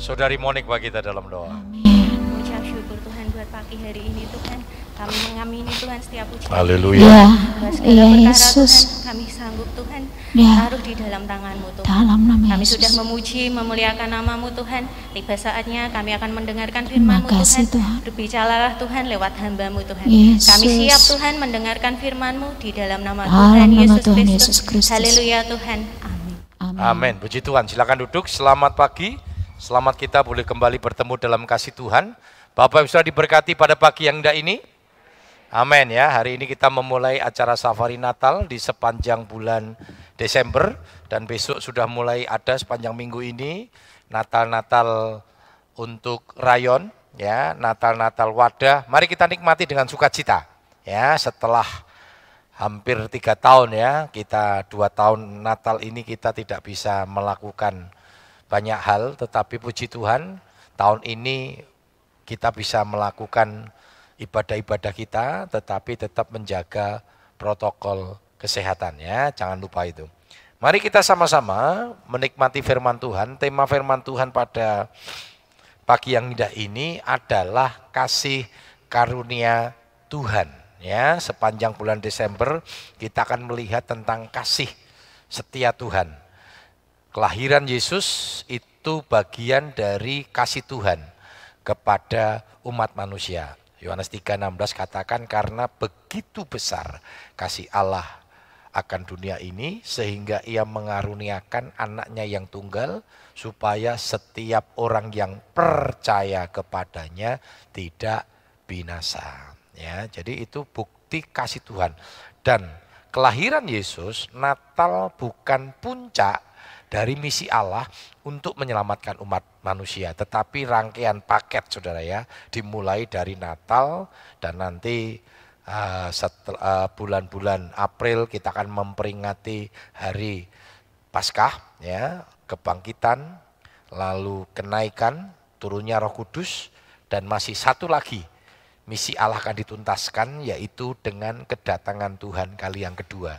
Saudari Monik bagi kita dalam doa. Mengucap syukur Tuhan buat pagi hari ini Tuhan. Kami mengamini Tuhan setiap pujian. Haleluya. Ya, ya Yesus. Tuhan kami sanggup Tuhan Ya. taruh di dalam tanganmu Tuhan. Dalam nama Kami Yesus. sudah memuji, memuliakan namamu Tuhan. Tiba saatnya kami akan mendengarkan firmanmu Terima kasih, Tuhan. Tuhan. Berbicaralah Tuhan lewat hambamu Tuhan. Yesus. Kami siap Tuhan mendengarkan firmanmu di dalam nama Dalam Tuhan nama Yesus Tuhan Kristus. Yesus Kristus. Haleluya Tuhan. Amin. Amin. Amin. Puji Tuhan. Silakan duduk. Selamat pagi. Selamat kita boleh kembali bertemu dalam kasih Tuhan. Bapak Ibu sudah diberkati pada pagi yang indah ini. Amin ya. Hari ini kita memulai acara safari Natal di sepanjang bulan Desember dan besok sudah mulai ada sepanjang minggu ini Natal-Natal untuk rayon ya, Natal-Natal wadah. Mari kita nikmati dengan sukacita ya setelah hampir tiga tahun ya kita dua tahun Natal ini kita tidak bisa melakukan banyak hal tetapi puji Tuhan tahun ini kita bisa melakukan ibadah-ibadah kita tetapi tetap menjaga protokol kesehatan ya. Jangan lupa itu. Mari kita sama-sama menikmati firman Tuhan. Tema firman Tuhan pada pagi yang indah ini adalah kasih karunia Tuhan ya. Sepanjang bulan Desember kita akan melihat tentang kasih setia Tuhan kelahiran Yesus itu bagian dari kasih Tuhan kepada umat manusia. Yohanes 3:16 katakan karena begitu besar kasih Allah akan dunia ini sehingga ia mengaruniakan anaknya yang tunggal supaya setiap orang yang percaya kepadanya tidak binasa. Ya jadi itu bukti kasih Tuhan. Dan kelahiran Yesus Natal bukan puncak dari misi Allah untuk menyelamatkan umat manusia tetapi rangkaian paket Saudara ya dimulai dari Natal dan nanti uh, setelah bulan-bulan April kita akan memperingati hari Paskah ya kebangkitan lalu kenaikan turunnya Roh Kudus dan masih satu lagi misi Allah akan dituntaskan yaitu dengan kedatangan Tuhan kali yang kedua.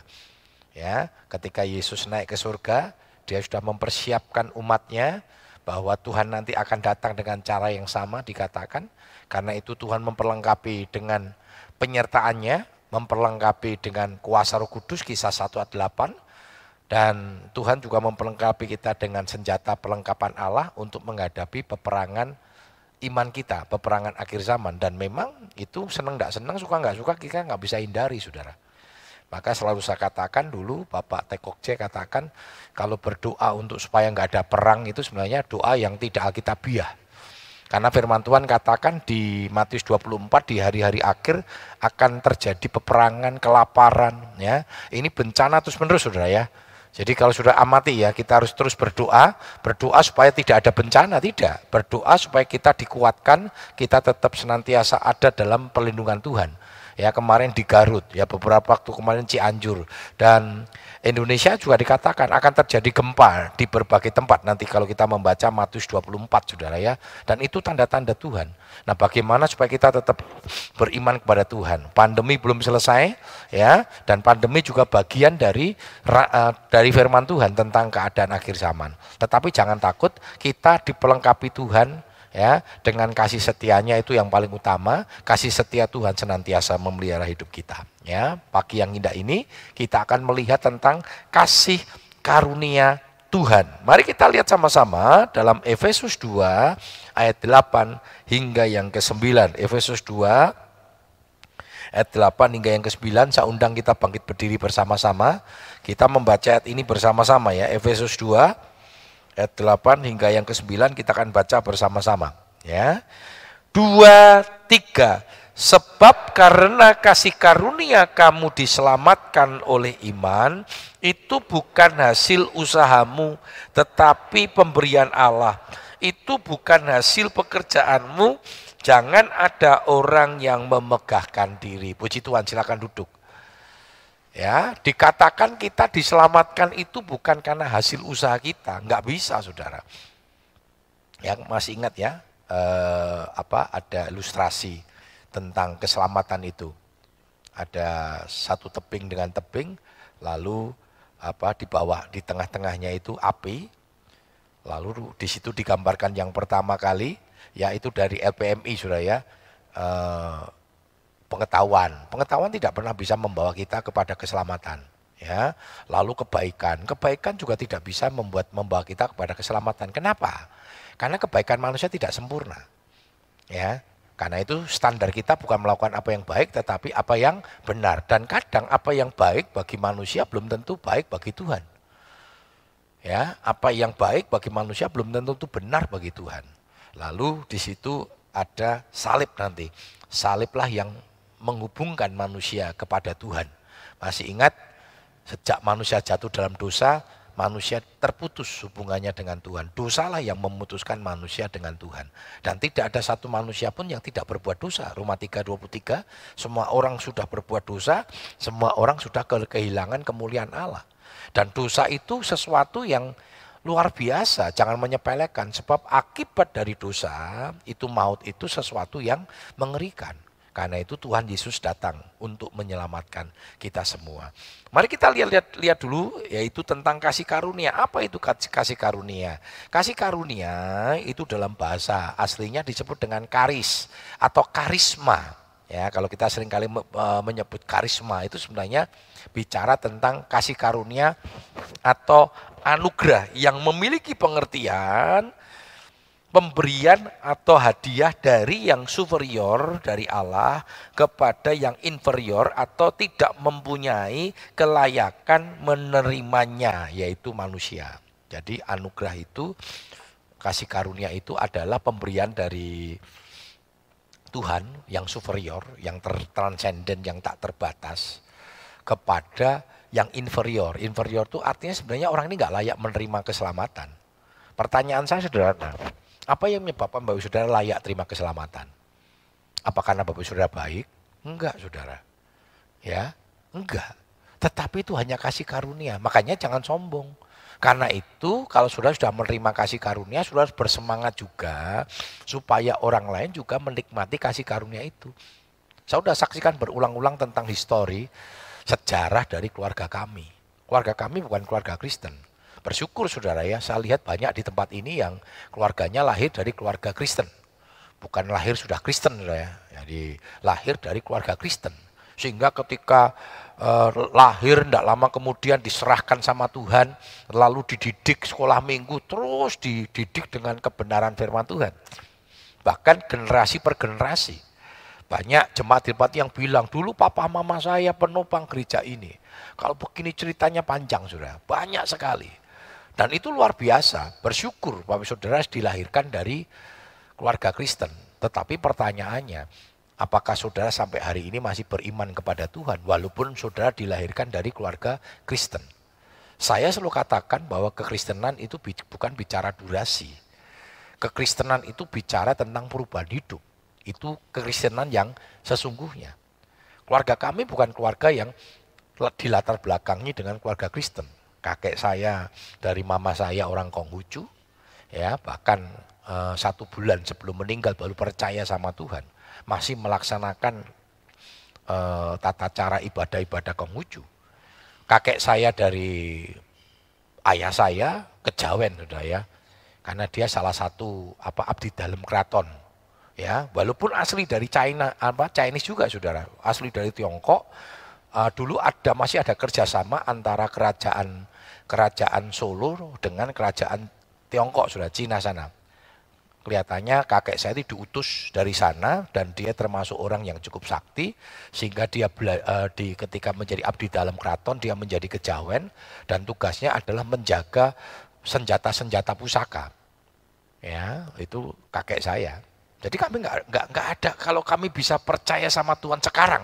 Ya, ketika Yesus naik ke surga, dia sudah mempersiapkan umatnya bahwa Tuhan nanti akan datang dengan cara yang sama dikatakan. Karena itu Tuhan memperlengkapi dengan penyertaannya, memperlengkapi dengan kuasa Roh Kudus kisah 1 ayat 8 dan Tuhan juga memperlengkapi kita dengan senjata perlengkapan Allah untuk menghadapi peperangan iman kita, peperangan akhir zaman. Dan memang itu senang tidak senang, suka nggak suka kita nggak bisa hindari saudara. Maka selalu saya katakan dulu, Bapak Tekokce katakan, kalau berdoa untuk supaya nggak ada perang itu sebenarnya doa yang tidak alkitabiah. Karena firman Tuhan katakan di Matius 24 di hari-hari akhir akan terjadi peperangan, kelaparan. ya Ini bencana terus menerus saudara ya. Jadi kalau sudah amati ya, kita harus terus berdoa, berdoa supaya tidak ada bencana, tidak. Berdoa supaya kita dikuatkan, kita tetap senantiasa ada dalam perlindungan Tuhan. Ya kemarin di Garut, ya beberapa waktu kemarin Cianjur dan Indonesia juga dikatakan akan terjadi gempa di berbagai tempat nanti kalau kita membaca Matius 24 Saudara ya. Dan itu tanda-tanda Tuhan. Nah, bagaimana supaya kita tetap beriman kepada Tuhan? Pandemi belum selesai ya dan pandemi juga bagian dari uh, dari firman Tuhan tentang keadaan akhir zaman. Tetapi jangan takut, kita dipelengkapi Tuhan ya dengan kasih setianya itu yang paling utama kasih setia Tuhan senantiasa memelihara hidup kita. Ya pagi yang indah ini kita akan melihat tentang kasih karunia Tuhan. Mari kita lihat sama-sama dalam Efesus 2 ayat 8 hingga yang ke-9 Efesus 2 ayat 8 hingga yang ke-9 saya undang kita bangkit berdiri bersama-sama. Kita membaca ayat ini bersama-sama ya. Efesus 2 ayat 8 hingga yang ke-9 kita akan baca bersama-sama ya. Dua, tiga. Sebab karena kasih karunia kamu diselamatkan oleh iman, itu bukan hasil usahamu, tetapi pemberian Allah. Itu bukan hasil pekerjaanmu, jangan ada orang yang memegahkan diri. Puji Tuhan, silakan duduk. Ya, dikatakan kita diselamatkan itu bukan karena hasil usaha kita, nggak bisa, saudara. Yang masih ingat ya, eh, apa ada ilustrasi tentang keselamatan itu. Ada satu tebing dengan tebing, lalu apa di bawah, di tengah-tengahnya itu api, Lalu di situ digambarkan yang pertama kali, yaitu dari LPMI sudah ya, eh, pengetahuan. Pengetahuan tidak pernah bisa membawa kita kepada keselamatan. Ya, lalu kebaikan. Kebaikan juga tidak bisa membuat membawa kita kepada keselamatan. Kenapa? Karena kebaikan manusia tidak sempurna. Ya, karena itu standar kita bukan melakukan apa yang baik tetapi apa yang benar. Dan kadang apa yang baik bagi manusia belum tentu baik bagi Tuhan. Ya, apa yang baik bagi manusia belum tentu itu benar bagi Tuhan. Lalu di situ ada salib nanti. Saliblah yang menghubungkan manusia kepada Tuhan. Masih ingat sejak manusia jatuh dalam dosa, manusia terputus hubungannya dengan Tuhan. Dosalah yang memutuskan manusia dengan Tuhan. Dan tidak ada satu manusia pun yang tidak berbuat dosa. Roma 3:23, semua orang sudah berbuat dosa, semua orang sudah kehilangan kemuliaan Allah. Dan dosa itu sesuatu yang luar biasa, jangan menyepelekan sebab akibat dari dosa itu maut itu sesuatu yang mengerikan. Karena itu Tuhan Yesus datang untuk menyelamatkan kita semua. Mari kita lihat-lihat lihat dulu yaitu tentang kasih karunia. Apa itu kasih karunia? Kasih karunia itu dalam bahasa aslinya disebut dengan karis atau karisma. Ya, kalau kita sering kali menyebut karisma itu sebenarnya bicara tentang kasih karunia atau anugerah yang memiliki pengertian pemberian atau hadiah dari yang superior dari Allah kepada yang inferior atau tidak mempunyai kelayakan menerimanya yaitu manusia. Jadi anugerah itu kasih karunia itu adalah pemberian dari Tuhan yang superior, yang transenden, yang tak terbatas kepada yang inferior. Inferior itu artinya sebenarnya orang ini nggak layak menerima keselamatan. Pertanyaan saya sederhana, apa yang menyebabkan Bapak Saudara layak terima keselamatan? Apa karena Bapak Saudara baik? Enggak, Saudara. Ya, enggak. Tetapi itu hanya kasih karunia. Makanya jangan sombong. Karena itu kalau saudara sudah menerima kasih karunia, saudara harus bersemangat juga supaya orang lain juga menikmati kasih karunia itu. Saya sudah saksikan berulang-ulang tentang histori sejarah dari keluarga kami. Keluarga kami bukan keluarga Kristen. Bersyukur saudara ya, saya lihat banyak di tempat ini yang keluarganya lahir dari keluarga Kristen. Bukan lahir sudah Kristen saudara ya, jadi lahir dari keluarga Kristen. Sehingga ketika eh, lahir tidak lama kemudian diserahkan sama Tuhan, lalu dididik sekolah minggu, terus dididik dengan kebenaran firman Tuhan. Bahkan generasi per generasi. Banyak jemaat-jemaat yang bilang, dulu papa mama saya penopang gereja ini. Kalau begini ceritanya panjang sudah, banyak sekali. Dan itu luar biasa, bersyukur Bapak Saudara dilahirkan dari keluarga Kristen. Tetapi pertanyaannya, apakah saudara sampai hari ini masih beriman kepada Tuhan walaupun saudara dilahirkan dari keluarga Kristen? Saya selalu katakan bahwa kekristenan itu bukan bicara durasi. Kekristenan itu bicara tentang perubahan hidup. Itu kekristenan yang sesungguhnya. Keluarga kami bukan keluarga yang dilatar belakangi dengan keluarga Kristen kakek saya dari mama saya orang Konghucu ya bahkan eh, satu bulan sebelum meninggal baru percaya sama Tuhan. Masih melaksanakan eh, tata cara ibadah-ibadah Konghucu. Kakek saya dari ayah saya kejawen sudah ya. Karena dia salah satu apa abdi dalam keraton ya. Walaupun asli dari China apa Chinese juga saudara. Asli dari Tiongkok. Uh, dulu ada masih ada kerjasama antara kerajaan kerajaan Solo dengan kerajaan Tiongkok sudah Cina sana. Kelihatannya kakek saya itu diutus dari sana dan dia termasuk orang yang cukup sakti sehingga dia uh, di ketika menjadi abdi dalam keraton dia menjadi kejawen dan tugasnya adalah menjaga senjata-senjata pusaka. Ya, itu kakek saya. Jadi kami nggak nggak ada kalau kami bisa percaya sama Tuhan sekarang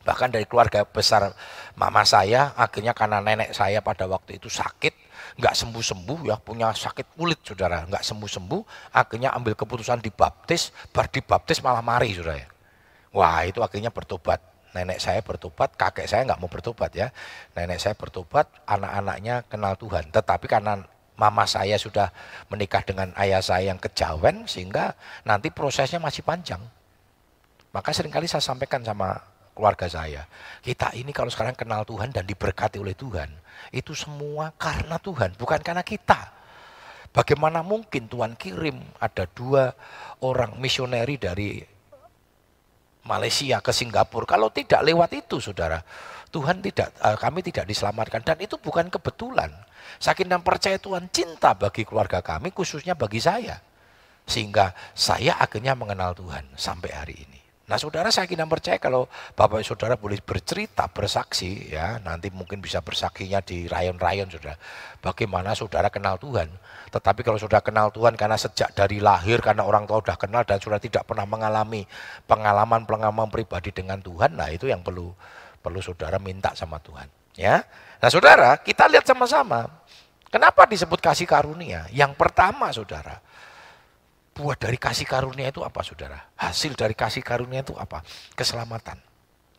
Bahkan dari keluarga besar mama saya, akhirnya karena nenek saya pada waktu itu sakit, nggak sembuh-sembuh ya, punya sakit kulit saudara, nggak sembuh-sembuh, akhirnya ambil keputusan dibaptis, bar dibaptis malah mari saudara. Wah itu akhirnya bertobat. Nenek saya bertobat, kakek saya nggak mau bertobat ya. Nenek saya bertobat, anak-anaknya kenal Tuhan. Tetapi karena mama saya sudah menikah dengan ayah saya yang kejawen, sehingga nanti prosesnya masih panjang. Maka sering kali saya sampaikan sama keluarga saya. Kita ini kalau sekarang kenal Tuhan dan diberkati oleh Tuhan, itu semua karena Tuhan, bukan karena kita. Bagaimana mungkin Tuhan kirim ada dua orang misioneri dari Malaysia ke Singapura kalau tidak lewat itu saudara. Tuhan tidak, eh, kami tidak diselamatkan dan itu bukan kebetulan. Saking dan percaya Tuhan cinta bagi keluarga kami khususnya bagi saya. Sehingga saya akhirnya mengenal Tuhan sampai hari ini. Nah saudara saya kira percaya kalau Bapak Saudara boleh bercerita, bersaksi ya nanti mungkin bisa bersaksinya di rayon-rayon saudara. Bagaimana saudara kenal Tuhan. Tetapi kalau sudah kenal Tuhan karena sejak dari lahir karena orang tua sudah kenal dan sudah tidak pernah mengalami pengalaman-pengalaman pribadi dengan Tuhan, nah itu yang perlu perlu saudara minta sama Tuhan. Ya, nah saudara kita lihat sama-sama. Kenapa disebut kasih karunia? Yang pertama saudara, buah dari kasih karunia itu apa saudara? Hasil dari kasih karunia itu apa? Keselamatan.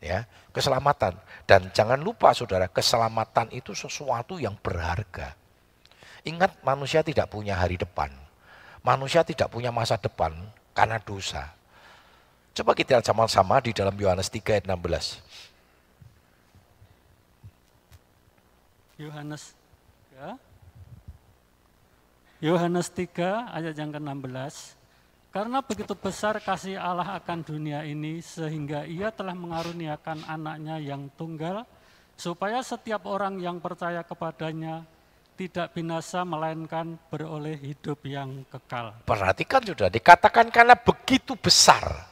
Ya, keselamatan. Dan jangan lupa saudara, keselamatan itu sesuatu yang berharga. Ingat manusia tidak punya hari depan. Manusia tidak punya masa depan karena dosa. Coba kita lihat sama-sama di dalam Yohanes 3 ayat 16. Yohanes ya. Yohanes 3 ayat yang ke-16. Karena begitu besar kasih Allah akan dunia ini sehingga ia telah mengaruniakan anaknya yang tunggal supaya setiap orang yang percaya kepadanya tidak binasa melainkan beroleh hidup yang kekal. Perhatikan sudah dikatakan karena begitu besar.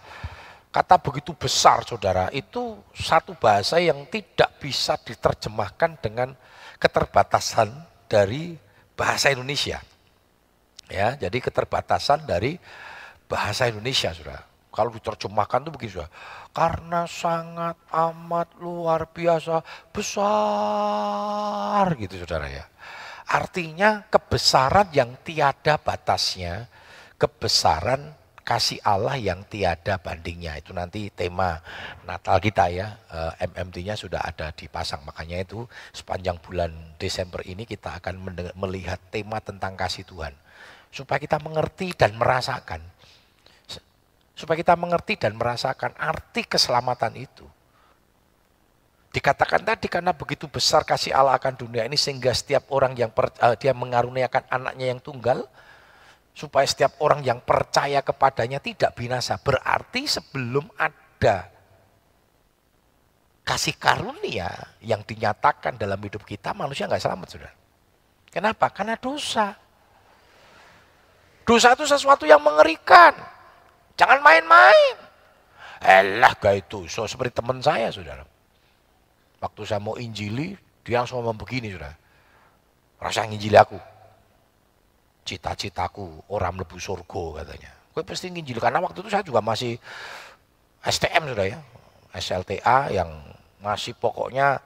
Kata begitu besar saudara itu satu bahasa yang tidak bisa diterjemahkan dengan keterbatasan dari bahasa Indonesia. Ya, jadi keterbatasan dari bahasa Indonesia, Saudara. Kalau diterjemahkan itu begitu, Saudara. Karena sangat amat luar biasa besar gitu, Saudara ya. Artinya kebesaran yang tiada batasnya, kebesaran kasih Allah yang tiada bandingnya. Itu nanti tema Natal kita ya, eh, MMT-nya sudah ada dipasang. Makanya itu sepanjang bulan Desember ini kita akan melihat tema tentang kasih Tuhan supaya kita mengerti dan merasakan. Supaya kita mengerti dan merasakan arti keselamatan itu. Dikatakan tadi karena begitu besar kasih Allah akan dunia ini sehingga setiap orang yang per, uh, dia mengaruniakan anaknya yang tunggal supaya setiap orang yang percaya kepadanya tidak binasa. Berarti sebelum ada kasih karunia yang dinyatakan dalam hidup kita manusia nggak selamat sudah. Kenapa? Karena dosa. Dosa itu sesuatu yang mengerikan. Jangan main-main. Elah gak itu. So, seperti teman saya, saudara. Waktu saya mau injili, dia langsung ngomong begini, saudara. Rasa injili aku. Cita-citaku orang melebu surga katanya. Gue pasti injili. Karena waktu itu saya juga masih STM, sudah ya. SLTA yang masih pokoknya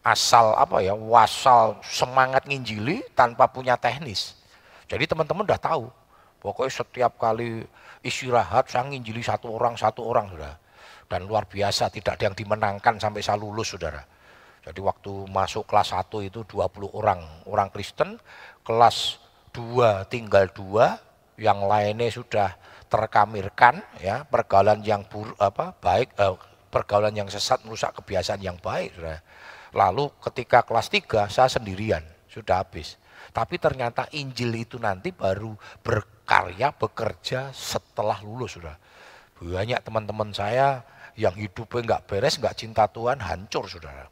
asal apa ya, wasal semangat nginjili tanpa punya teknis. Jadi teman-teman udah tahu, pokoknya setiap kali istirahat saya nginjili satu orang, satu orang sudah. Dan luar biasa, tidak ada yang dimenangkan sampai saya lulus saudara. Jadi waktu masuk kelas 1 itu 20 orang, orang Kristen, kelas 2 tinggal dua, yang lainnya sudah terkamirkan ya pergaulan yang bur, apa baik eh, pergaulan yang sesat merusak kebiasaan yang baik sudah. Lalu ketika kelas 3 saya sendirian sudah habis. Tapi ternyata Injil itu nanti baru berkarya, bekerja setelah lulus sudah. Banyak teman-teman saya yang hidupnya nggak beres, nggak cinta Tuhan, hancur saudara.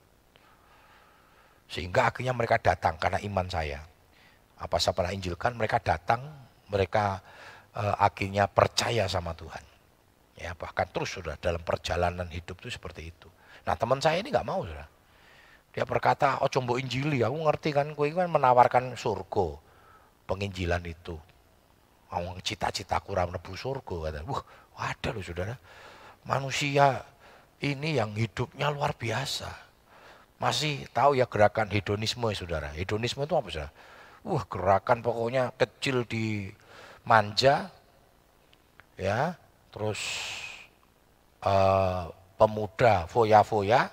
Sehingga akhirnya mereka datang karena iman saya. Apa saya pernah injilkan, mereka datang, mereka uh, akhirnya percaya sama Tuhan. Ya, bahkan terus sudah dalam perjalanan hidup itu seperti itu. Nah teman saya ini nggak mau sudah. Dia berkata, oh coba injili, aku ngerti kan, kue kan menawarkan surga, penginjilan itu. Mau cita-cita kurang nebu surga, kata. Wah, ada loh saudara. Manusia ini yang hidupnya luar biasa. Masih tahu ya gerakan hedonisme saudara. Hedonisme itu apa saudara? Wah gerakan pokoknya kecil di manja, ya, terus uh, pemuda foya-foya,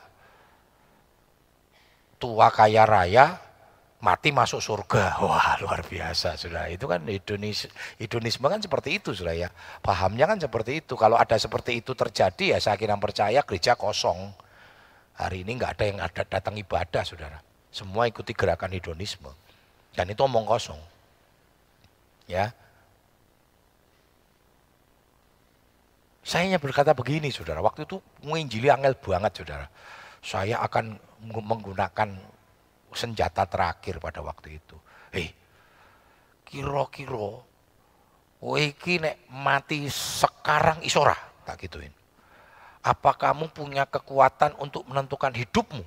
tua kaya raya, mati masuk surga. Wah luar biasa sudah. Itu kan Indonesia, Indonesia kan seperti itu sudah ya. Pahamnya kan seperti itu. Kalau ada seperti itu terjadi ya saya kira percaya gereja kosong. Hari ini nggak ada yang ada datang ibadah saudara. Semua ikuti gerakan hedonisme. Dan itu omong kosong. Ya. Saya hanya berkata begini, saudara. Waktu itu menginjili angel banget, saudara. Saya akan menggunakan senjata terakhir pada waktu itu. Hei, kira-kira kowe iki nek mati sekarang isora, tak gituin. Apa kamu punya kekuatan untuk menentukan hidupmu?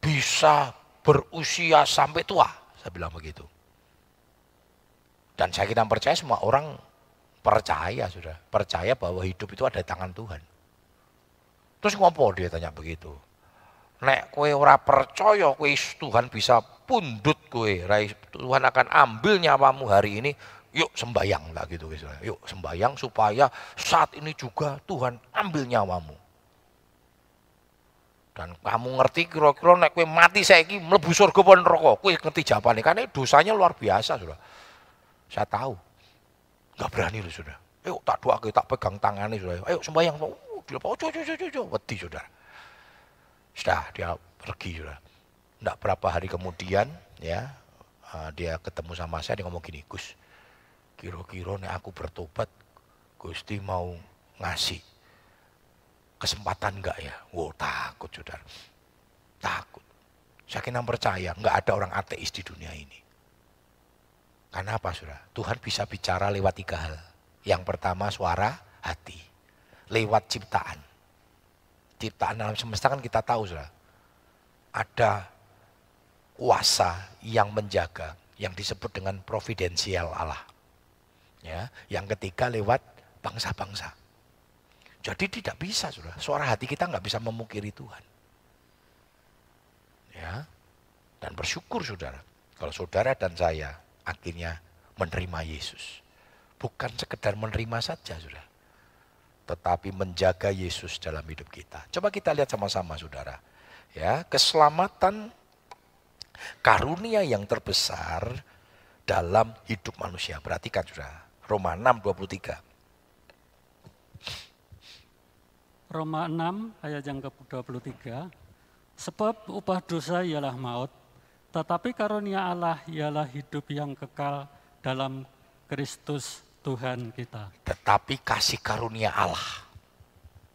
Bisa berusia sampai tua, saya bilang begitu. Dan saya kira percaya semua orang Percaya sudah, percaya bahwa hidup itu ada di tangan Tuhan. Terus ngopo dia tanya begitu. Nek kue ora percaya kue Tuhan bisa pundut kue, Tuhan akan ambil nyawamu hari ini, yuk sembayang lah gitu Yuk sembayang supaya saat ini juga Tuhan ambil nyawamu. Dan kamu ngerti kira-kira nek kue mati saya ini mlebu surga pun neraka, kue ngerti jawabannya karena dosanya luar biasa sudah. Saya tahu. Enggak berani loh sudah. Ayo tak doa tak pegang tangannya sudah. Ayo sembahyang. Oh, dia oh, cuy, cuy, cuy, cuy. Wedi sudah. Sudah dia pergi sudah. Enggak berapa hari kemudian ya uh, dia ketemu sama saya dia ngomong gini, Gus, kira-kira nih aku bertobat, Gusti mau ngasih kesempatan enggak ya? Wow takut saudara, takut. Saya kira percaya, enggak ada orang ateis di dunia ini. Karena apa sudah? Tuhan bisa bicara lewat tiga hal. Yang pertama suara hati. Lewat ciptaan. Ciptaan alam semesta kan kita tahu sudah. Ada kuasa yang menjaga. Yang disebut dengan providensial Allah. Ya, yang ketiga lewat bangsa-bangsa. Jadi tidak bisa sudah. Suara hati kita nggak bisa memukiri Tuhan. Ya. Dan bersyukur saudara. Kalau saudara dan saya akhirnya menerima Yesus. Bukan sekedar menerima saja, sudah. Tetapi menjaga Yesus dalam hidup kita. Coba kita lihat sama-sama, saudara. Ya, keselamatan karunia yang terbesar dalam hidup manusia. Perhatikan, saudara. Roma 6, 23. Roma 6 ayat yang ke-23. Sebab upah dosa ialah maut, tetapi karunia Allah ialah hidup yang kekal dalam Kristus Tuhan kita. Tetapi kasih karunia Allah.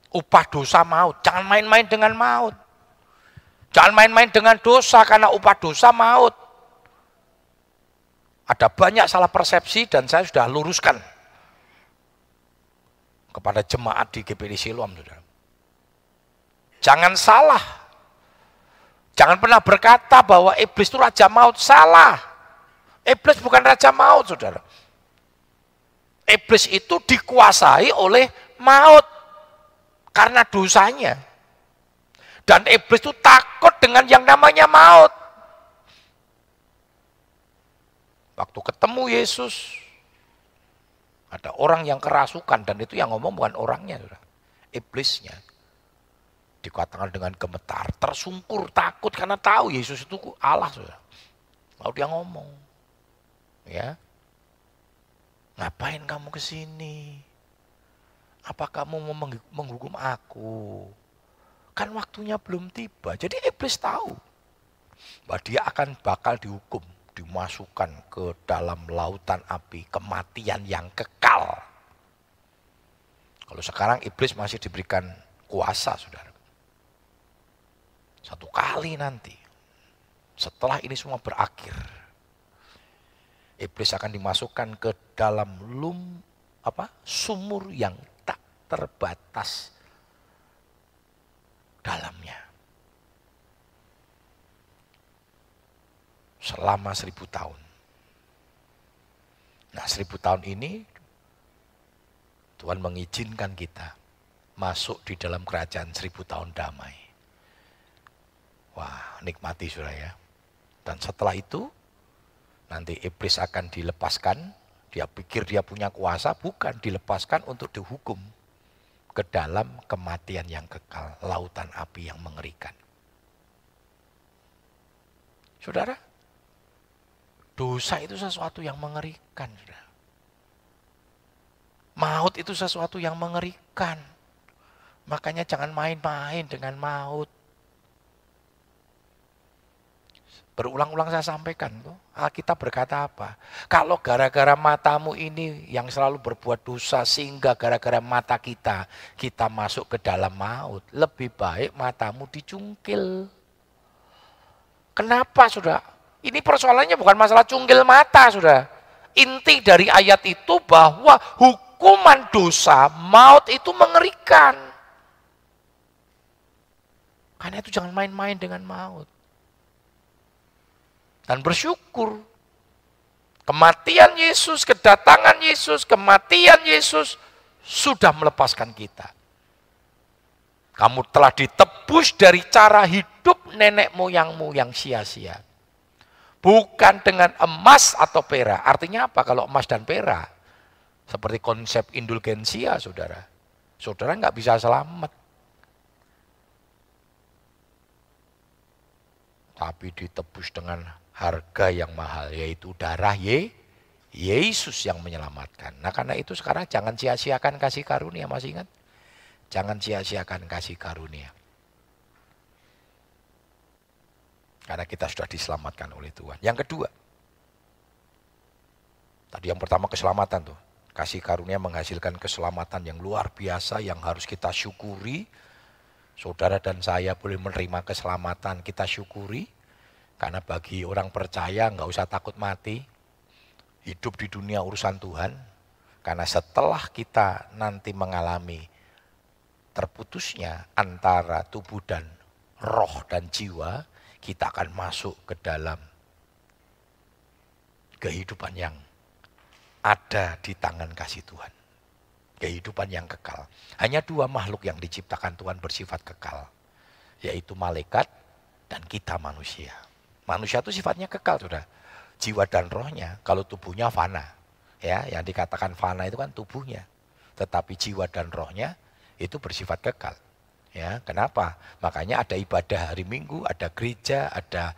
Upah dosa maut. Jangan main-main dengan maut. Jangan main-main dengan dosa karena upah dosa maut. Ada banyak salah persepsi dan saya sudah luruskan kepada jemaat di GPD Siloam. Jangan salah Jangan pernah berkata bahwa iblis itu raja maut. Salah. Iblis bukan raja maut, saudara. Iblis itu dikuasai oleh maut karena dosanya. Dan iblis itu takut dengan yang namanya maut. Waktu ketemu Yesus, ada orang yang kerasukan dan itu yang ngomong bukan orangnya, iblisnya dikatakan dengan gemetar, tersungkur, takut karena tahu Yesus itu Allah. Lalu dia ngomong, ya, ngapain kamu ke sini? Apa kamu mau menghukum aku? Kan waktunya belum tiba. Jadi iblis tahu bahwa dia akan bakal dihukum, dimasukkan ke dalam lautan api, kematian yang kekal. Kalau sekarang iblis masih diberikan kuasa, saudara. Satu kali nanti, setelah ini semua berakhir, iblis akan dimasukkan ke dalam lum apa sumur yang tak terbatas dalamnya. Selama seribu tahun. Nah seribu tahun ini Tuhan mengizinkan kita masuk di dalam kerajaan seribu tahun damai. Wah, nikmati sudah ya. Dan setelah itu, nanti iblis akan dilepaskan. Dia pikir dia punya kuasa, bukan dilepaskan untuk dihukum ke dalam kematian yang kekal, lautan api yang mengerikan. Saudara, dosa itu sesuatu yang mengerikan. Saudara. Maut itu sesuatu yang mengerikan. Makanya jangan main-main dengan maut. Berulang-ulang saya sampaikan tuh. Alkitab berkata apa? Kalau gara-gara matamu ini yang selalu berbuat dosa sehingga gara-gara mata kita kita masuk ke dalam maut, lebih baik matamu dicungkil. Kenapa sudah? Ini persoalannya bukan masalah cungkil mata sudah. Inti dari ayat itu bahwa hukuman dosa maut itu mengerikan. Karena itu jangan main-main dengan maut dan bersyukur. Kematian Yesus, kedatangan Yesus, kematian Yesus sudah melepaskan kita. Kamu telah ditebus dari cara hidup nenek moyangmu yang sia-sia. Bukan dengan emas atau perak. Artinya apa kalau emas dan perak? Seperti konsep indulgensia, saudara. Saudara nggak bisa selamat. Tapi ditebus dengan harga yang mahal yaitu darah Ye, Yesus yang menyelamatkan. Nah karena itu sekarang jangan sia-siakan kasih karunia, masih ingat? Jangan sia-siakan kasih karunia. Karena kita sudah diselamatkan oleh Tuhan. Yang kedua, tadi yang pertama keselamatan tuh. Kasih karunia menghasilkan keselamatan yang luar biasa yang harus kita syukuri. Saudara dan saya boleh menerima keselamatan, kita syukuri. Karena bagi orang percaya nggak usah takut mati. Hidup di dunia urusan Tuhan. Karena setelah kita nanti mengalami terputusnya antara tubuh dan roh dan jiwa, kita akan masuk ke dalam kehidupan yang ada di tangan kasih Tuhan. Kehidupan yang kekal. Hanya dua makhluk yang diciptakan Tuhan bersifat kekal. Yaitu malaikat dan kita manusia. Manusia itu sifatnya kekal, sudah. Jiwa dan rohnya, kalau tubuhnya fana. Ya, yang dikatakan fana itu kan tubuhnya. Tetapi jiwa dan rohnya itu bersifat kekal. Ya, kenapa? Makanya ada ibadah hari Minggu, ada gereja, ada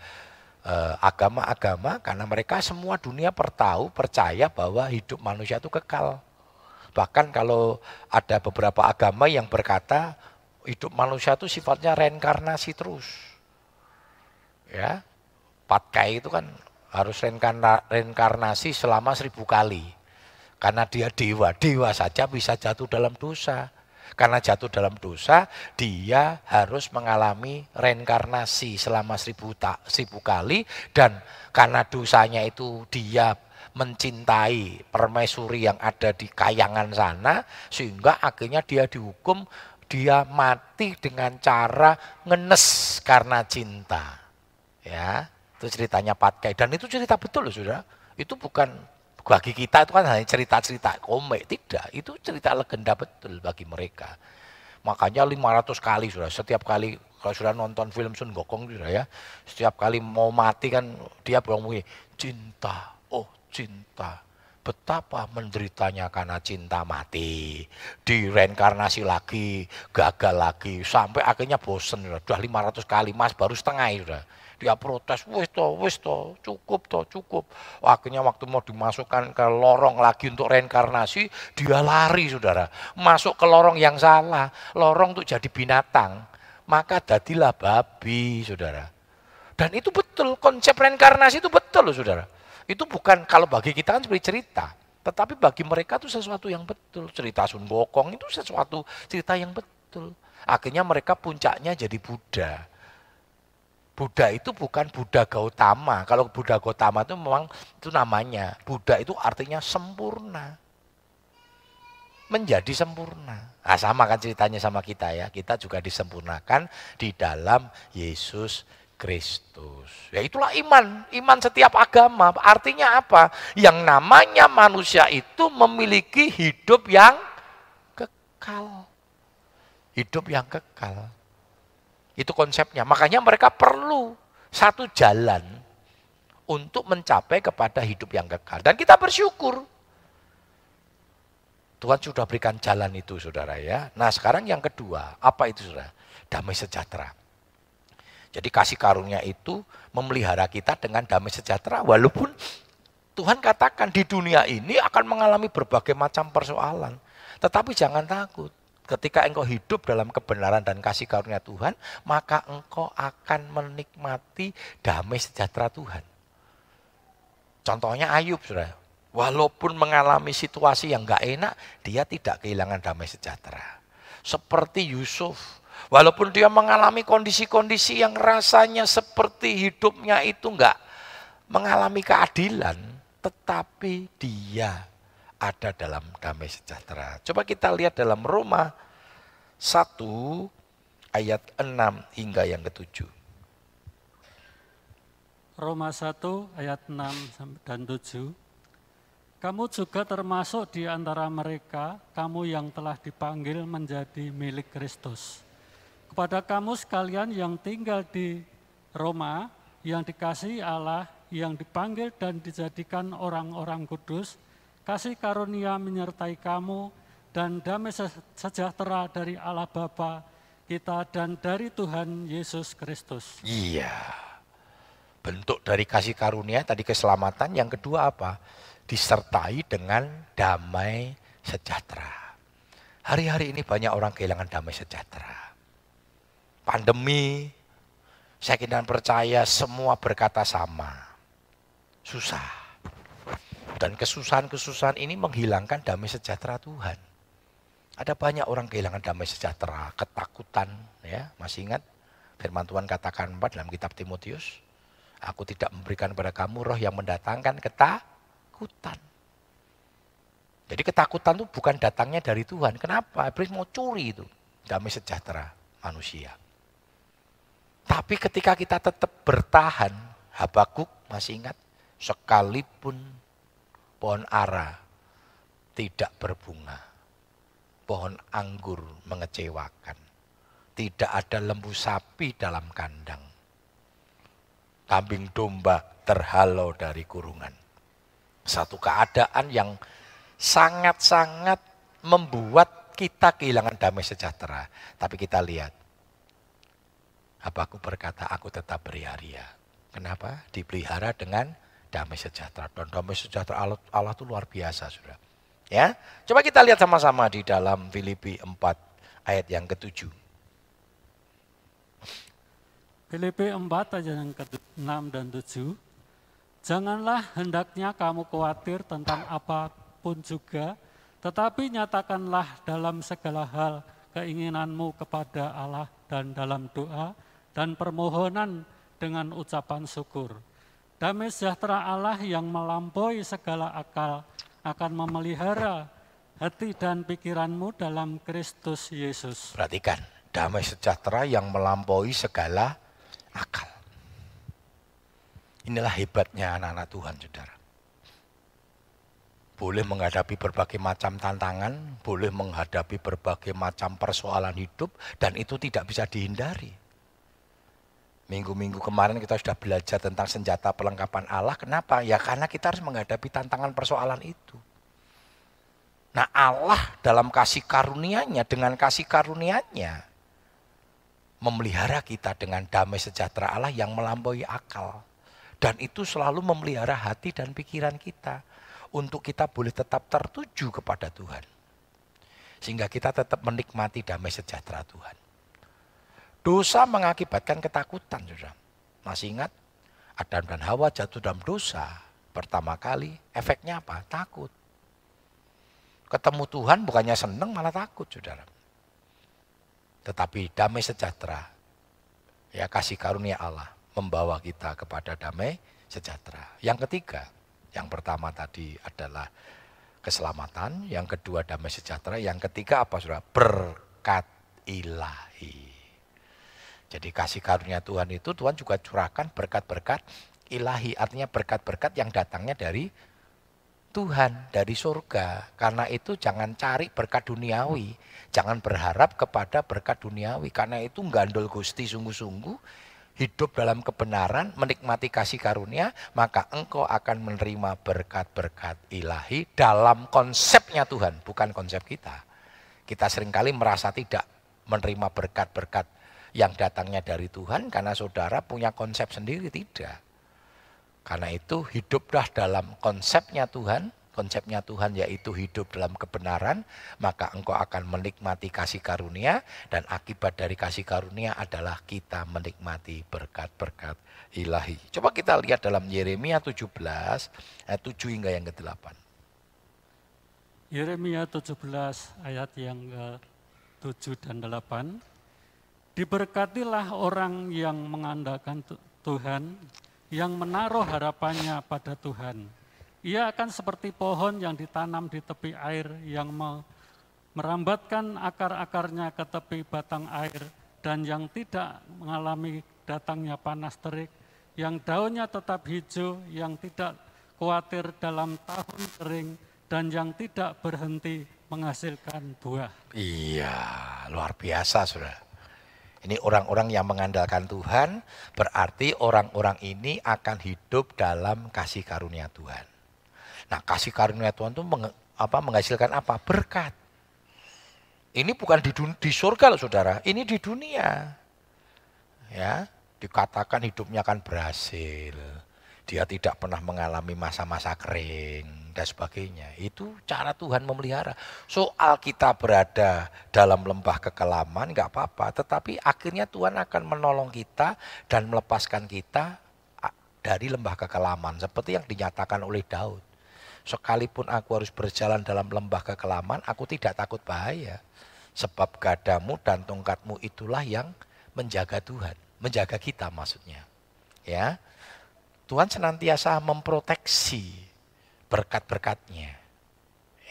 eh, agama-agama eh, karena mereka semua dunia pertahu percaya bahwa hidup manusia itu kekal. Bahkan kalau ada beberapa agama yang berkata hidup manusia itu sifatnya reinkarnasi terus. Ya, Patkai itu kan harus reinkarnasi selama seribu kali. Karena dia dewa, dewa saja bisa jatuh dalam dosa. Karena jatuh dalam dosa, dia harus mengalami reinkarnasi selama seribu, tak, seribu kali. Dan karena dosanya itu dia mencintai permaisuri yang ada di kayangan sana, sehingga akhirnya dia dihukum, dia mati dengan cara ngenes karena cinta. Ya, itu ceritanya Patkai. Dan itu cerita betul loh sudah. Itu bukan bagi kita itu kan hanya cerita-cerita komik. Tidak, itu cerita legenda betul bagi mereka. Makanya 500 kali sudah, setiap kali kalau sudah nonton film Sun Gokong sudah ya, setiap kali mau mati kan dia bilang cinta, oh cinta. Betapa menderitanya karena cinta mati. Direinkarnasi lagi, gagal lagi, sampai akhirnya bosen. Sudah 500 kali, mas baru setengah sudah dia protes, wis to, wis to, cukup to, cukup. Akhirnya waktu mau dimasukkan ke lorong lagi untuk reinkarnasi, dia lari saudara. Masuk ke lorong yang salah, lorong untuk jadi binatang. Maka jadilah babi saudara. Dan itu betul, konsep reinkarnasi itu betul loh saudara. Itu bukan kalau bagi kita kan seperti cerita. Tetapi bagi mereka itu sesuatu yang betul. Cerita Sun Gokong itu sesuatu cerita yang betul. Akhirnya mereka puncaknya jadi Buddha. Buddha itu bukan Buddha Gautama. Kalau Buddha Gautama itu memang itu namanya. Buddha itu artinya sempurna. Menjadi sempurna. Nah, sama kan ceritanya sama kita ya. Kita juga disempurnakan di dalam Yesus Kristus. Ya itulah iman, iman setiap agama. Artinya apa? Yang namanya manusia itu memiliki hidup yang kekal. Hidup yang kekal. Itu konsepnya. Makanya mereka perlu satu jalan untuk mencapai kepada hidup yang kekal. Dan kita bersyukur. Tuhan sudah berikan jalan itu saudara ya. Nah sekarang yang kedua, apa itu saudara? Damai sejahtera. Jadi kasih karunia itu memelihara kita dengan damai sejahtera. Walaupun Tuhan katakan di dunia ini akan mengalami berbagai macam persoalan. Tetapi jangan takut. Ketika engkau hidup dalam kebenaran dan kasih karunia Tuhan, maka engkau akan menikmati damai sejahtera Tuhan. Contohnya Ayub, saudara. Walaupun mengalami situasi yang gak enak, dia tidak kehilangan damai sejahtera. Seperti Yusuf, walaupun dia mengalami kondisi-kondisi yang rasanya seperti hidupnya itu enggak mengalami keadilan, tetapi dia ada dalam damai sejahtera. Coba kita lihat dalam Roma 1 ayat 6 hingga yang ketujuh. Roma 1 ayat 6 dan 7. Kamu juga termasuk di antara mereka, kamu yang telah dipanggil menjadi milik Kristus. Kepada kamu sekalian yang tinggal di Roma, yang dikasih Allah, yang dipanggil dan dijadikan orang-orang kudus, kasih karunia menyertai kamu, dan damai sejahtera dari Allah Bapa kita dan dari Tuhan Yesus Kristus. Iya. Bentuk dari kasih karunia tadi keselamatan, yang kedua apa? Disertai dengan damai sejahtera. Hari-hari ini banyak orang kehilangan damai sejahtera. Pandemi, saya kira percaya semua berkata sama. Susah dan kesusahan-kesusahan ini menghilangkan damai sejahtera Tuhan. Ada banyak orang kehilangan damai sejahtera, ketakutan, ya. Masih ingat firman Tuhan katakan dalam kitab Timotius, aku tidak memberikan kepada kamu roh yang mendatangkan ketakutan. Jadi ketakutan itu bukan datangnya dari Tuhan. Kenapa? Iblis mau curi itu damai sejahtera manusia. Tapi ketika kita tetap bertahan, Habakuk masih ingat, sekalipun pohon ara tidak berbunga. Pohon anggur mengecewakan. Tidak ada lembu sapi dalam kandang. Kambing domba terhalau dari kurungan. Satu keadaan yang sangat-sangat membuat kita kehilangan damai sejahtera. Tapi kita lihat, apa aku berkata aku tetap beria-ria. Kenapa? Dipelihara dengan damai sejahtera. Dan damai sejahtera Allah, Allah itu luar biasa, sudah. Ya, coba kita lihat sama-sama di dalam Filipi 4 ayat yang ketujuh. Filipi 4 ayat yang ke-6 dan 7. Janganlah hendaknya kamu khawatir tentang apa pun juga, tetapi nyatakanlah dalam segala hal keinginanmu kepada Allah dan dalam doa dan permohonan dengan ucapan syukur Damai sejahtera Allah yang melampaui segala akal akan memelihara hati dan pikiranmu dalam Kristus Yesus. Perhatikan, damai sejahtera yang melampaui segala akal. Inilah hebatnya anak-anak Tuhan, saudara. Boleh menghadapi berbagai macam tantangan, boleh menghadapi berbagai macam persoalan hidup, dan itu tidak bisa dihindari. Minggu-minggu kemarin kita sudah belajar tentang senjata pelengkapan Allah. Kenapa? Ya karena kita harus menghadapi tantangan persoalan itu. Nah Allah dalam kasih karunia-Nya, dengan kasih karunia-Nya, memelihara kita dengan damai sejahtera Allah yang melampaui akal. Dan itu selalu memelihara hati dan pikiran kita. Untuk kita boleh tetap tertuju kepada Tuhan. Sehingga kita tetap menikmati damai sejahtera Tuhan. Dosa mengakibatkan ketakutan, sudah. Masih ingat? Adam dan Hawa jatuh dalam dosa. Pertama kali, efeknya apa? Takut. Ketemu Tuhan bukannya seneng, malah takut, saudara. Tetapi damai sejahtera, ya kasih karunia Allah membawa kita kepada damai sejahtera. Yang ketiga, yang pertama tadi adalah keselamatan, yang kedua damai sejahtera, yang ketiga apa saudara? Berkat ilahi. Jadi kasih karunia Tuhan itu Tuhan juga curahkan berkat-berkat ilahi. Artinya berkat-berkat yang datangnya dari Tuhan, dari surga. Karena itu jangan cari berkat duniawi. Jangan berharap kepada berkat duniawi. Karena itu gandol gusti sungguh-sungguh. Hidup dalam kebenaran, menikmati kasih karunia, maka engkau akan menerima berkat-berkat ilahi dalam konsepnya Tuhan, bukan konsep kita. Kita sering kali merasa tidak menerima berkat-berkat yang datangnya dari Tuhan karena saudara punya konsep sendiri tidak. Karena itu hiduplah dalam konsepnya Tuhan, konsepnya Tuhan yaitu hidup dalam kebenaran, maka engkau akan menikmati kasih karunia dan akibat dari kasih karunia adalah kita menikmati berkat-berkat ilahi. Coba kita lihat dalam Yeremia 17 ayat 7 hingga yang ke-8. Yeremia 17 ayat yang ke-7 dan 8. Diberkatilah orang yang mengandalkan Tuhan, yang menaruh harapannya pada Tuhan ia akan seperti pohon yang ditanam di tepi air yang merambatkan akar-akarnya ke tepi batang air dan yang tidak mengalami datangnya panas terik, yang daunnya tetap hijau, yang tidak khawatir dalam tahun kering, dan yang tidak berhenti menghasilkan buah. Iya, luar biasa sudah. Ini orang-orang yang mengandalkan Tuhan, berarti orang-orang ini akan hidup dalam kasih karunia Tuhan. Nah kasih karunia Tuhan itu meng, apa, menghasilkan apa? Berkat. Ini bukan di, di surga loh saudara, ini di dunia. Ya, dikatakan hidupnya akan berhasil. Dia tidak pernah mengalami masa-masa kering dan sebagainya. Itu cara Tuhan memelihara. Soal kita berada dalam lembah kekelaman nggak apa-apa, tetapi akhirnya Tuhan akan menolong kita dan melepaskan kita dari lembah kekelaman seperti yang dinyatakan oleh Daud. Sekalipun aku harus berjalan dalam lembah kekelaman, aku tidak takut bahaya. Sebab gadamu dan tongkatmu itulah yang menjaga Tuhan. Menjaga kita maksudnya. Ya, Tuhan senantiasa memproteksi berkat-berkatnya.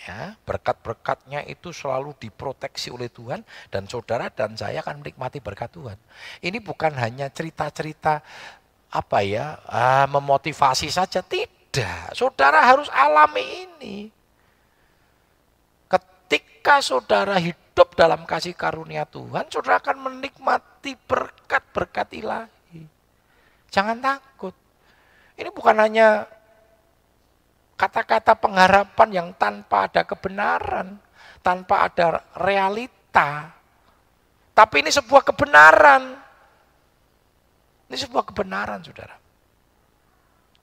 Ya, berkat-berkatnya itu selalu diproteksi oleh Tuhan dan saudara dan saya akan menikmati berkat Tuhan. Ini bukan hanya cerita-cerita apa ya, uh, memotivasi saja, tidak, saudara harus alami ini. Ketika saudara hidup dalam kasih karunia Tuhan, saudara akan menikmati berkat-berkat ilahi. Jangan takut. Ini bukan hanya kata-kata pengharapan yang tanpa ada kebenaran, tanpa ada realita. Tapi ini sebuah kebenaran. Ini sebuah kebenaran, saudara.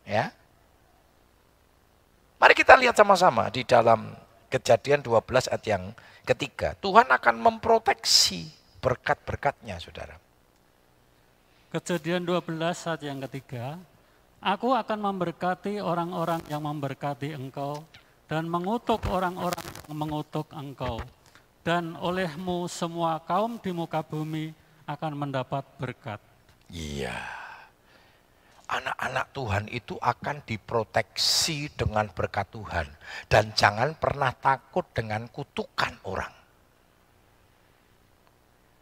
Ya, Mari kita lihat sama-sama di dalam kejadian 12 ayat yang ketiga. Tuhan akan memproteksi berkat-berkatnya saudara. Kejadian 12 ayat yang ketiga. Aku akan memberkati orang-orang yang memberkati engkau dan mengutuk orang-orang yang mengutuk engkau. Dan olehmu semua kaum di muka bumi akan mendapat berkat. Iya anak-anak Tuhan itu akan diproteksi dengan berkat Tuhan. Dan jangan pernah takut dengan kutukan orang.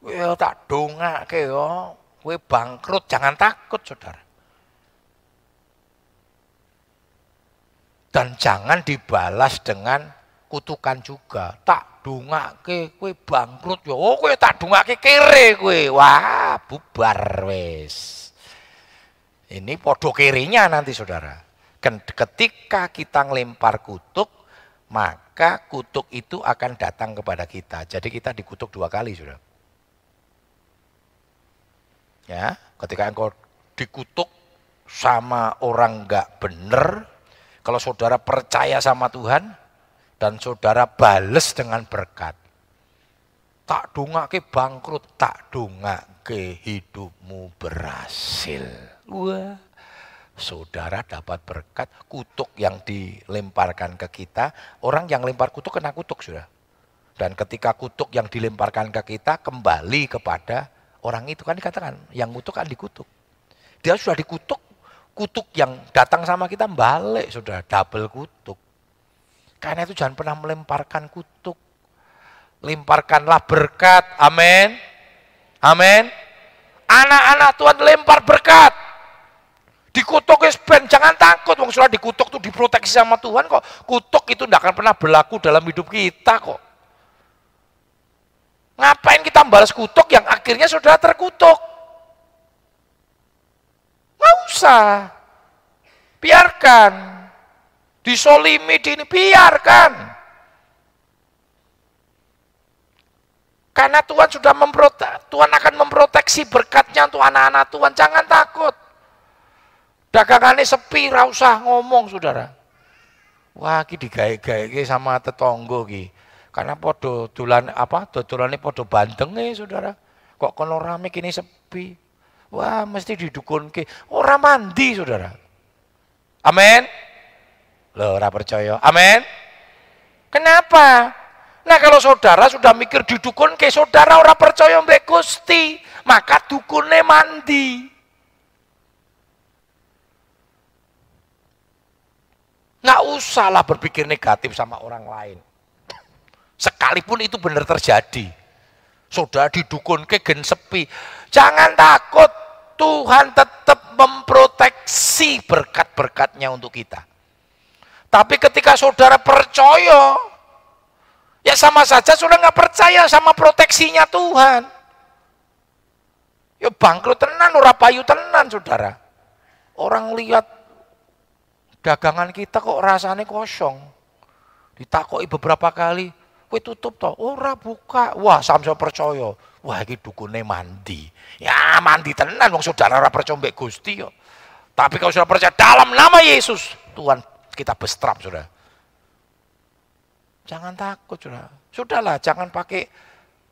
Wih tak dongak ke yo, wih bangkrut, jangan takut saudara. Dan jangan dibalas dengan kutukan juga. Tak dongak ke, kue bangkrut yo, oh kue tak dongak ke kere kue, wah bubar wes. Ini podo kirinya nanti saudara. Ketika kita ngelempar kutuk, maka kutuk itu akan datang kepada kita. Jadi kita dikutuk dua kali saudara. Ya, ketika engkau dikutuk sama orang enggak benar, kalau saudara percaya sama Tuhan dan saudara bales dengan berkat. Tak ke bangkrut, tak ke hidupmu berhasil. Wah, saudara dapat berkat kutuk yang dilemparkan ke kita. Orang yang lempar kutuk kena kutuk sudah. Dan ketika kutuk yang dilemparkan ke kita kembali kepada orang itu kan dikatakan yang kutuk kan dikutuk. Dia sudah dikutuk, kutuk yang datang sama kita balik sudah double kutuk. Karena itu jangan pernah melemparkan kutuk. Lemparkanlah berkat. Amin. Amin. Anak-anak Tuhan lempar berkat. Dikutuk ben, jangan takut. Wong sudah dikutuk tuh diproteksi sama Tuhan kok. Kutuk itu tidak akan pernah berlaku dalam hidup kita kok. Ngapain kita balas kutuk yang akhirnya sudah terkutuk? Nggak usah. Biarkan. Disolimi di ini, biarkan. Karena Tuhan sudah memprotek, Tuhan akan memproteksi berkatnya untuk anak-anak Tuhan. Jangan takut. Dagangannya sepi, usah ngomong saudara. Wah, ki digawe-gawe sama tetangga ki. Karena podo dolan apa? Dodolane podo bandenge, Saudara. Kok kono rame kini sepi. Wah, mesti didukunke. Ora mandi, Saudara. Amin. Loh, ora percaya. Amin. Kenapa? Nah kalau saudara sudah mikir di dukun ke saudara ora percaya mbak Gusti, maka dukunnya mandi. Nggak usahlah berpikir negatif sama orang lain. Sekalipun itu benar terjadi. Saudara didukun ke gen sepi. Jangan takut, Tuhan tetap memproteksi berkat-berkatnya untuk kita. Tapi ketika saudara percaya, Ya sama saja sudah nggak percaya sama proteksinya Tuhan. Ya bangkrut tenan, ora payu tenan saudara. Orang lihat dagangan kita kok rasanya kosong. Ditakoki beberapa kali, kue tutup toh, ora buka. Wah, sampai percaya. Wah, ini dukune mandi. Ya mandi tenan, wong saudara ora percaya mbek Gusti yo. Tapi kalau sudah percaya dalam nama Yesus, Tuhan kita bestrap sudah. Jangan takut, sudah. Sudahlah, jangan pakai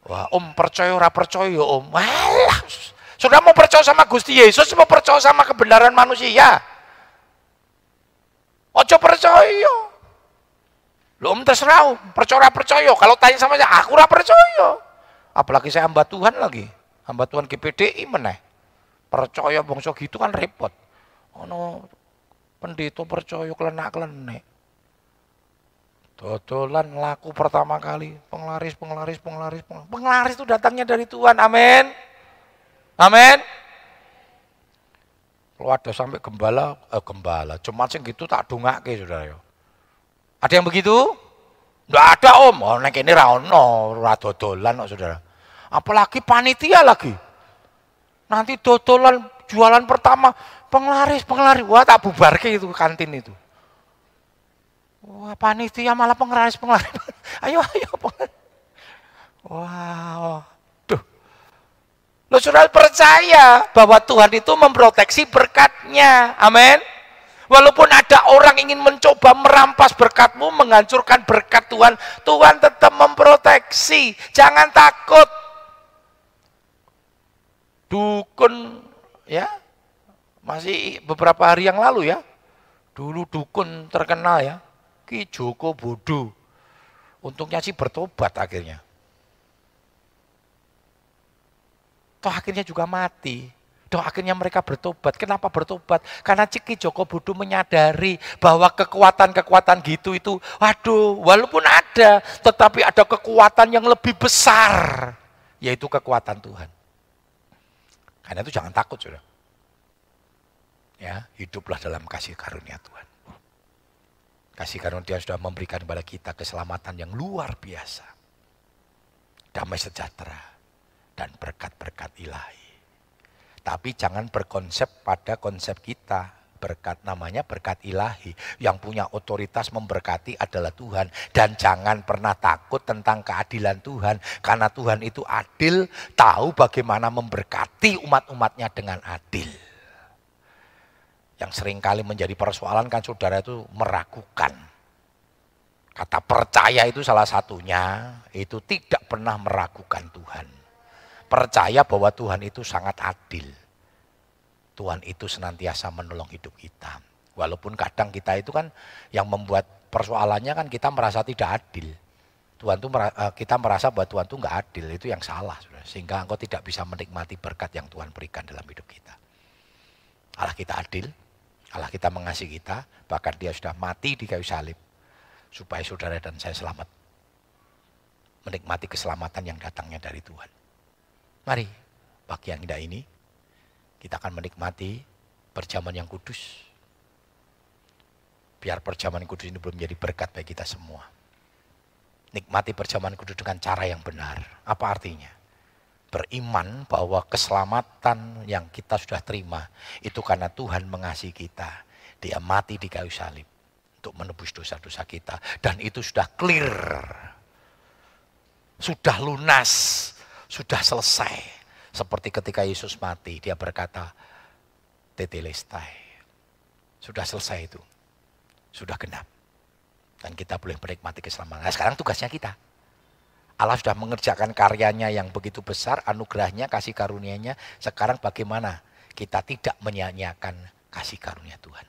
wah om percaya ora percaya om. Walah. Sudah mau percaya sama Gusti Yesus, mau percaya sama kebenaran manusia. Ojo percaya. Lu om terserah, percaya percaya. Kalau tanya sama saya, aku ora percaya. Apalagi saya hamba Tuhan lagi. Hamba Tuhan GPDI meneh. Percaya bangsa gitu kan repot. Ono pendeta percaya kelenak-kelenek. Dodolan laku pertama kali, penglaris, penglaris, penglaris, penglaris. Penglaris itu datangnya dari Tuhan, amin. Amin. Kalau ada sampai gembala, eh, gembala, cuma sing gitu tak ke saudara. Ada yang begitu? Enggak ada om, oh nek ini rano, radodolan oh, saudara. Apalagi panitia lagi. Nanti dodolan jualan pertama, penglaris, penglaris. Wah tak bubarke itu kantin itu. Wah panitia malah penglaris penglaris. ayo ayo. Wow. Duh. Lo sudah percaya bahwa Tuhan itu memproteksi berkatnya. Amin. Walaupun ada orang ingin mencoba merampas berkatmu, menghancurkan berkat Tuhan, Tuhan tetap memproteksi. Jangan takut. Dukun ya, masih beberapa hari yang lalu ya, dulu dukun terkenal ya, Ki Joko bodoh. Untungnya sih bertobat akhirnya. Toh akhirnya juga mati. Toh akhirnya mereka bertobat. Kenapa bertobat? Karena Ciki Joko Bodo menyadari bahwa kekuatan-kekuatan gitu itu, waduh, walaupun ada, tetapi ada kekuatan yang lebih besar, yaitu kekuatan Tuhan. Karena itu jangan takut, sudah. Ya, hiduplah dalam kasih karunia Tuhan. Kasih karunia sudah memberikan kepada kita keselamatan yang luar biasa. Damai sejahtera dan berkat-berkat ilahi. Tapi jangan berkonsep pada konsep kita. Berkat namanya berkat ilahi. Yang punya otoritas memberkati adalah Tuhan. Dan jangan pernah takut tentang keadilan Tuhan. Karena Tuhan itu adil, tahu bagaimana memberkati umat-umatnya dengan adil yang sering kali menjadi persoalan kan saudara itu meragukan. Kata percaya itu salah satunya, itu tidak pernah meragukan Tuhan. Percaya bahwa Tuhan itu sangat adil. Tuhan itu senantiasa menolong hidup kita. Walaupun kadang kita itu kan yang membuat persoalannya kan kita merasa tidak adil. Tuhan itu eh, kita merasa bahwa Tuhan itu nggak adil, itu yang salah. Sehingga engkau tidak bisa menikmati berkat yang Tuhan berikan dalam hidup kita. Allah kita adil, Allah kita mengasihi kita, bahkan dia sudah mati di kayu salib. Supaya saudara dan saya selamat. Menikmati keselamatan yang datangnya dari Tuhan. Mari, pagi yang indah ini, kita akan menikmati perjamuan yang kudus. Biar perjamuan kudus ini belum menjadi berkat bagi kita semua. Nikmati perjamuan kudus dengan cara yang benar. Apa artinya? beriman bahwa keselamatan yang kita sudah terima itu karena Tuhan mengasihi kita. Dia mati di kayu salib untuk menebus dosa-dosa kita dan itu sudah clear. Sudah lunas, sudah selesai. Seperti ketika Yesus mati, dia berkata, tetelestai. Sudah selesai itu. Sudah genap. Dan kita boleh menikmati keselamatan. Nah, sekarang tugasnya kita. Allah sudah mengerjakan karyanya yang begitu besar, anugerahnya, kasih karunia-Nya. Sekarang bagaimana kita tidak menyanyiakan kasih karunia Tuhan.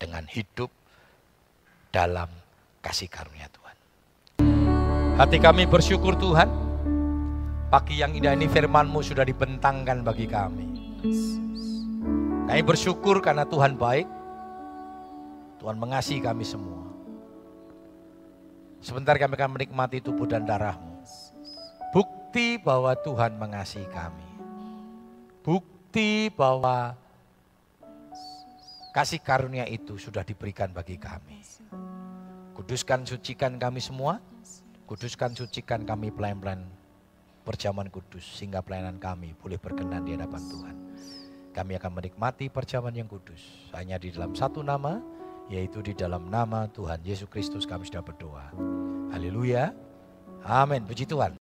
Dengan hidup dalam kasih karunia Tuhan. Hati kami bersyukur Tuhan, pagi yang indah ini firman-Mu sudah dibentangkan bagi kami. Kami bersyukur karena Tuhan baik, Tuhan mengasihi kami semua. Sebentar kami akan menikmati tubuh dan darahmu. Bukti bahwa Tuhan mengasihi kami. Bukti bahwa kasih karunia itu sudah diberikan bagi kami. Kuduskan, sucikan kami semua. Kuduskan, sucikan kami pelayan-pelayan perjamuan kudus. Sehingga pelayanan kami boleh berkenan di hadapan Tuhan. Kami akan menikmati perjamuan yang kudus. Hanya di dalam satu nama, yaitu di dalam nama Tuhan Yesus Kristus kami sudah berdoa. Haleluya. Amin. Puji Tuhan.